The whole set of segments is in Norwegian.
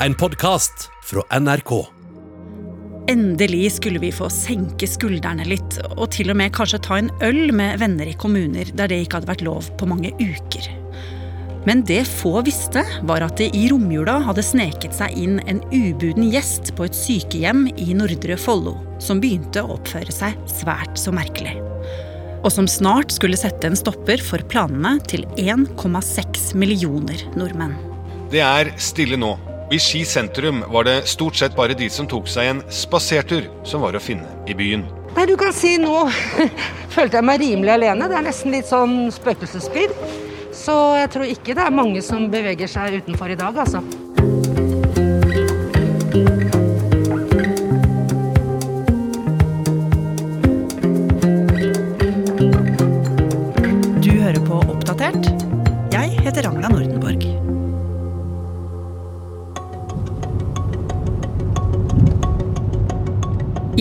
En podkast fra NRK. Endelig skulle vi få senke skuldrene litt, og til og med kanskje ta en øl med venner i kommuner der det ikke hadde vært lov på mange uker. Men det få visste, var at det i romjula hadde sneket seg inn en ubuden gjest på et sykehjem i Nordre Follo, som begynte å oppføre seg svært så merkelig. Og som snart skulle sette en stopper for planene til 1,6 millioner nordmenn. Det er stille nå. I Ski sentrum var det stort sett bare de som tok seg en spasertur, som var å finne i byen. Nei, du kan si nå følte jeg meg rimelig alene. Det er nesten litt sånn spøkelsesspyd. Så jeg tror ikke det er mange som beveger seg utenfor i dag, altså.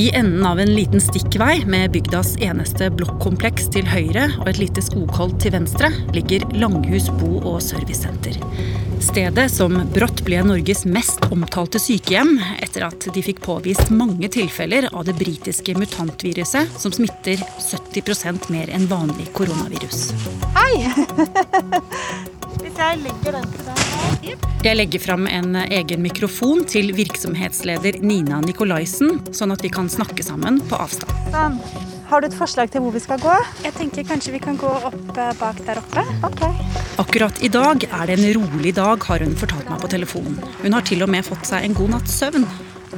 I enden av en liten stikkvei med bygdas eneste blokkompleks til høyre og et lite skoghold til venstre, ligger Langhus bo- og servicesenter. Stedet som brått ble Norges mest omtalte sykehjem etter at de fikk påvist mange tilfeller av det britiske mutantviruset som smitter 70% mer enn vanlig koronavirus. Hvis jeg legger den til deg Jeg legger fram en egen mikrofon til virksomhetsleder Nina Nikolaisen, sånn at vi kan snakke sammen på avstand. Sånn. Har du et forslag til hvor vi skal gå? Jeg tenker kanskje vi kan gå opp eh, bak der oppe. Ok. Akkurat i dag er det en rolig dag, har hun fortalt meg på telefonen. Hun har til og med fått seg en god natts søvn.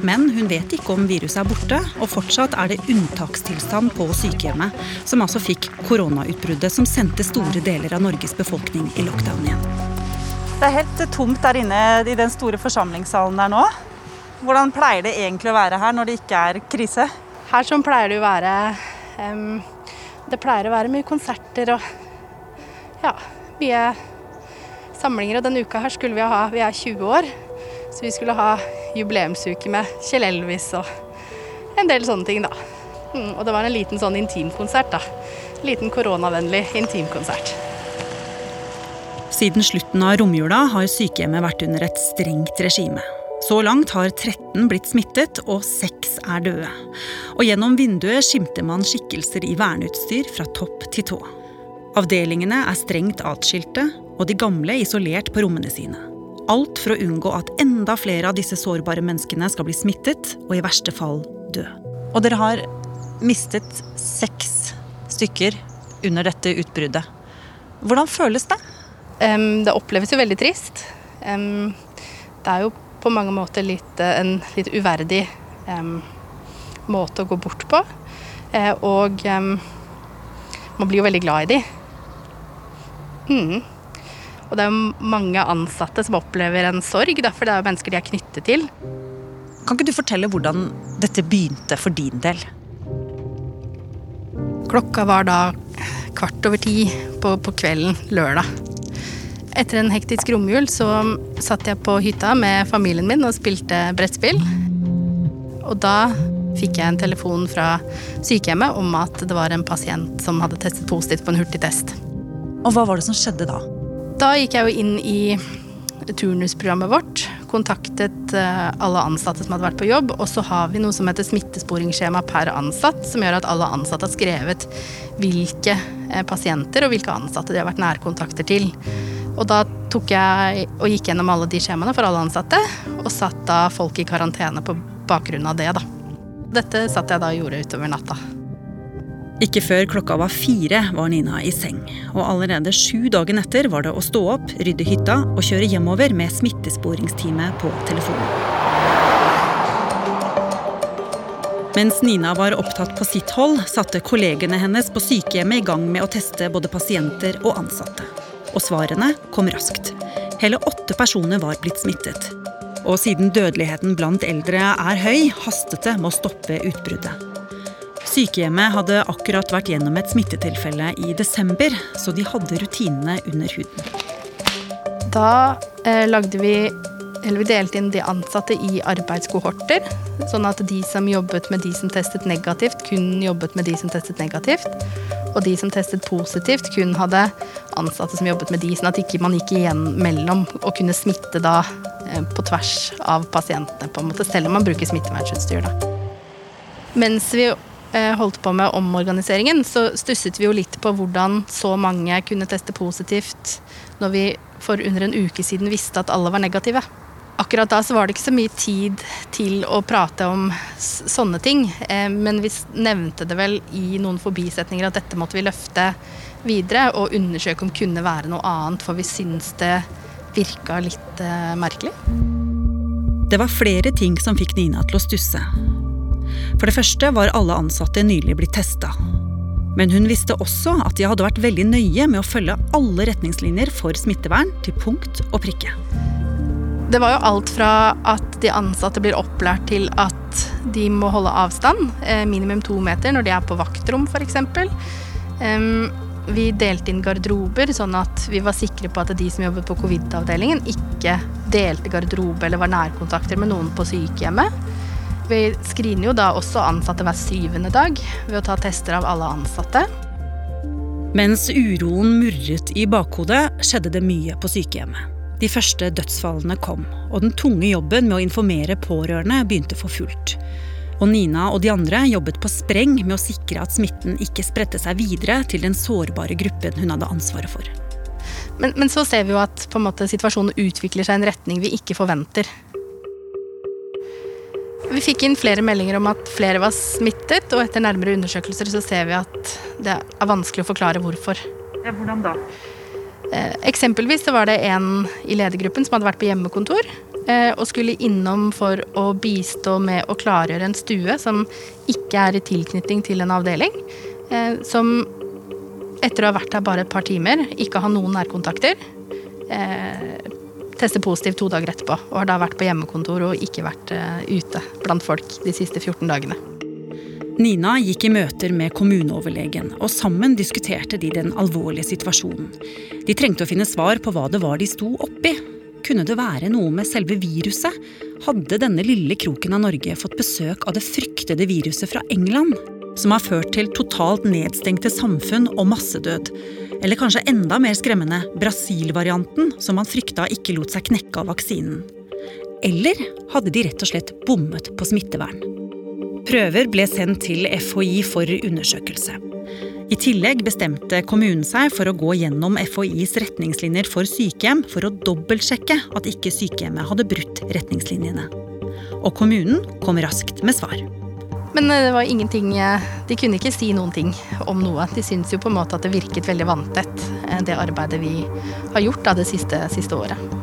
Men hun vet ikke om viruset er borte, og fortsatt er det unntakstilstand på sykehjemmet, som altså fikk koronautbruddet som sendte store deler av Norges befolkning i lockdown igjen. Det er helt eh, tomt der inne i den store forsamlingssalen der nå. Hvordan pleier det egentlig å være her når det ikke er krise? Her sånn pleier det å være um, Det pleier å være mye konserter og ja, mye samlinger. Og denne uka her skulle vi ha Vi er 20 år, så vi skulle ha jubileumsuke med Kjell Elvis og en del sånne ting, da. Mm, og det var en liten sånn intimkonsert, da. Liten koronavennlig intimkonsert. Siden slutten av romjula har sykehjemmet vært under et strengt regime. Så langt har 13 blitt smittet, og 6 er døde. Og gjennom vinduet skimter man skikkelser i verneutstyr fra topp til tå. Avdelingene er strengt atskilte, og de gamle isolert på rommene sine. Alt for å unngå at enda flere av disse sårbare menneskene skal bli smittet, og i verste fall dø. Og dere har mistet seks stykker under dette utbruddet. Hvordan føles det? Um, det oppleves jo veldig trist. Um, det er jo på mange måter litt, en litt uverdig um, måte å gå bort på. Uh, og man blir jo veldig glad i de. Mm. Og det er jo mange ansatte som opplever en sorg, da, for det er jo mennesker de er knyttet til. Kan ikke du fortelle hvordan dette begynte for din del? Klokka var da kvart over ti på, på kvelden lørdag. Etter en hektisk romjul så satt jeg på hytta med familien min og spilte brettspill. Og da fikk jeg en telefon fra sykehjemmet om at det var en pasient som hadde testet positivt på en hurtigtest. Og hva var det som skjedde da? Da gikk jeg jo inn i turnusprogrammet vårt, kontaktet eh, alle ansatte som hadde vært på jobb, og så har vi noe som heter smittesporingsskjema per ansatt, som gjør at alle ansatte har skrevet hvilke eh, pasienter og hvilke ansatte de har vært nærkontakter til. Og da tok jeg og gikk gjennom alle de skjemaene for alle ansatte, og satt da folk i karantene på bakgrunn av det, da. Dette satt jeg da og gjorde utover natta. Ikke før klokka var fire var Nina i seng, og allerede sju dagen etter var det å stå opp, rydde hytta og kjøre hjemover med smittesporingsteamet på telefonen. Mens Nina var opptatt på sitt hold, satte kollegene hennes på sykehjemmet i gang med å teste både pasienter og ansatte. Og svarene kom raskt. Hele åtte personer var blitt smittet. Og siden dødeligheten blant eldre er høy, hastet det med å stoppe utbruddet. Sykehjemmet hadde akkurat vært gjennom et smittetilfelle i desember, så de hadde rutinene under huden. Da eh, lagde vi eller vi delte inn de ansatte i arbeidskohorter. Sånn at de som jobbet med de som testet negativt, kun jobbet med de som testet negativt. Og de som testet positivt, kun hadde ansatte som jobbet med de, sånn at ikke man gikk igjen mellom og kunne smitte da eh, på tvers av pasientene, på en måte, selv om man bruker smittevernutstyr. Mens vi holdt på med omorganiseringen, så stusset vi jo litt på hvordan så mange kunne teste positivt når vi for under en uke siden visste at alle var negative. Akkurat da så var det ikke så mye tid til å prate om sånne ting, eh, men vi nevnte det vel i noen forbisetninger at dette måtte vi løfte videre og undersøke om kunne være noe annet, for vi syns det virka litt eh, merkelig. Det var flere ting som fikk Nina til å stusse. For det første var alle ansatte nylig blitt testa. Men hun visste også at de hadde vært veldig nøye med å følge alle retningslinjer for smittevern til punkt og prikke. Det var jo alt fra at de ansatte blir opplært til at de må holde avstand, eh, minimum to meter når de er på vaktrom f.eks. Vi delte inn garderober, sånn at vi var sikre på at de som jobbet på covid-avdelingen, ikke delte garderobe eller var nærkontakter med noen på sykehjemmet. Vi screener jo da også ansatte hver syvende dag ved å ta tester av alle ansatte. Mens uroen murret i bakhodet, skjedde det mye på sykehjemmet. De første dødsfallene kom, og den tunge jobben med å informere pårørende begynte for fullt. Og Nina og de andre jobbet på spreng med å sikre at smitten ikke spredte seg videre til den sårbare gruppen hun hadde ansvaret for. Men, men så ser vi jo at måte, situasjonen utvikler seg i en retning vi ikke forventer. Vi fikk inn flere meldinger om at flere var smittet, og etter nærmere undersøkelser så ser vi at det er vanskelig å forklare hvorfor. Ja, hvordan da? Eh, eksempelvis så var det en i ledergruppen som hadde vært på hjemmekontor eh, og skulle innom for å bistå med å klargjøre en stue som ikke er i tilknytning til en avdeling. Eh, som etter å ha vært her bare et par timer, ikke har noen nærkontakter. Tester positivt to dager etterpå og har da vært på hjemmekontor og ikke vært ute blant folk de siste 14 dagene. Nina gikk i møter med kommuneoverlegen, og sammen diskuterte de den alvorlige situasjonen. De trengte å finne svar på hva det var de sto oppi. Kunne det være noe med selve viruset? Hadde denne lille kroken av Norge fått besøk av det fryktede viruset fra England? Som har ført til totalt nedstengte samfunn og massedød. Eller kanskje enda mer skremmende, Brasil-varianten, som man frykta ikke lot seg knekke av vaksinen. Eller hadde de rett og slett bommet på smittevern? Prøver ble sendt til FHI for undersøkelse. I tillegg bestemte kommunen seg for å gå gjennom FHIs retningslinjer for sykehjem for å dobbeltsjekke at ikke sykehjemmet hadde brutt retningslinjene. Og kommunen kom raskt med svar. Men eh, det var ingenting eh, De kunne ikke si noen ting om noe. De syntes jo på en måte at det virket veldig vanntett, eh, det arbeidet vi har gjort da, det siste, siste året.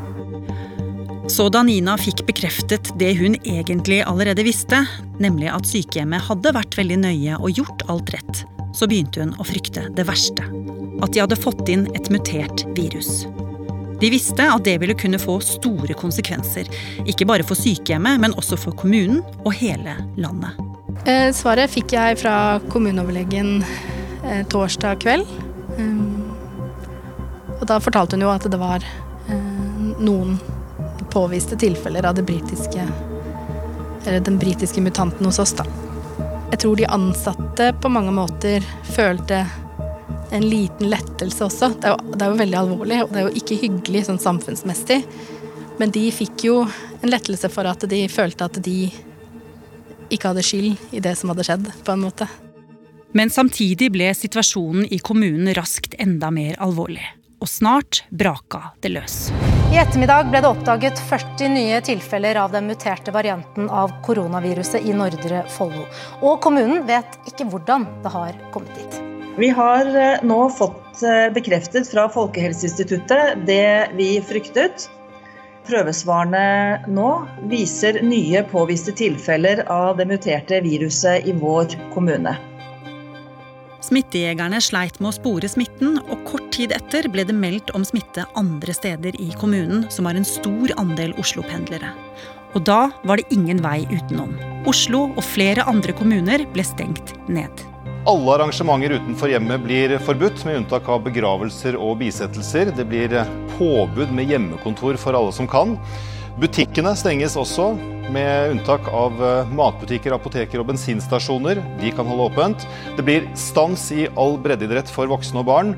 Så da Nina fikk bekreftet det hun egentlig allerede visste, nemlig at sykehjemmet hadde vært veldig nøye og gjort alt rett, så begynte hun å frykte det verste. At de hadde fått inn et mutert virus. De visste at det ville kunne få store konsekvenser. Ikke bare for sykehjemmet, men også for kommunen og hele landet. Eh, svaret fikk jeg fra kommuneoverlegen eh, torsdag kveld. Um, og da fortalte hun jo at det var eh, noen påviste tilfeller av det britiske Eller den britiske mutanten hos oss, da. Jeg tror de ansatte på mange måter følte en liten lettelse også. Det er, jo, det er jo veldig alvorlig, og det er jo ikke hyggelig sånn samfunnsmessig. Men de fikk jo en lettelse for at de følte at de ikke hadde skyld i det som hadde skjedd, på en måte. Men samtidig ble situasjonen i kommunen raskt enda mer alvorlig. Og snart braka det løs. I ettermiddag ble det oppdaget 40 nye tilfeller av den muterte varianten av koronaviruset i Nordre Follo. Og kommunen vet ikke hvordan det har kommet dit. Vi har eh, nå fått eh, bekreftet fra Folkehelseinstituttet det vi fryktet. Prøvesvarene nå viser nye påviste tilfeller av det muterte viruset i vår kommune. Smittejegerne sleit med å spore smitten, og kort tid etter ble det meldt om smitte andre steder i kommunen, som har en stor andel Oslo-pendlere. Og da var det ingen vei utenom. Oslo og flere andre kommuner ble stengt ned. Alle arrangementer utenfor hjemmet blir forbudt, med unntak av begravelser og bisettelser. Det blir påbud med hjemmekontor for alle som kan. Butikkene stenges også, med unntak av eh, matbutikker, apoteker og bensinstasjoner. De kan holde åpent. Det blir stans i all breddeidrett for voksne og barn.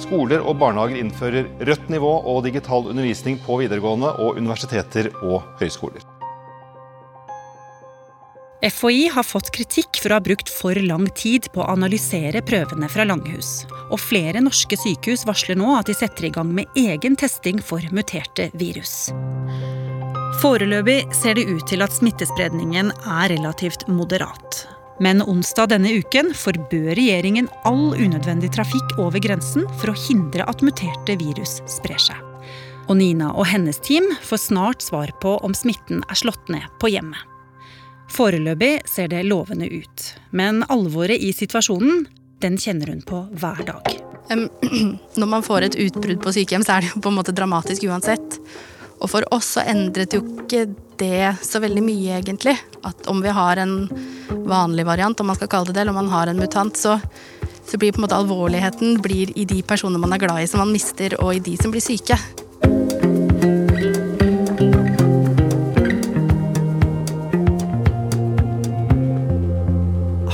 Skoler og barnehager innfører rødt nivå og digital undervisning på videregående og universiteter og høyskoler. FHI har fått kritikk for å ha brukt for lang tid på å analysere prøvene fra Langhus. Og flere norske sykehus varsler nå at de setter i gang med egen testing for muterte virus. Foreløpig ser det ut til at smittespredningen er relativt moderat. Men onsdag denne uken forbød regjeringen all unødvendig trafikk over grensen for å hindre at muterte virus sprer seg. Og Nina og hennes team får snart svar på om smitten er slått ned på hjemmet. Foreløpig ser det lovende ut, men alvoret i situasjonen den kjenner hun på hver dag. Når man får et utbrudd på sykehjem, så er det jo på en måte dramatisk uansett. Og for oss så endret jo ikke det så veldig mye, egentlig. At om vi har en vanlig variant, om man skal kalle det det, eller om man har en mutant, så, så blir på en måte alvorligheten i de personene man er glad i som man mister, og i de som blir syke.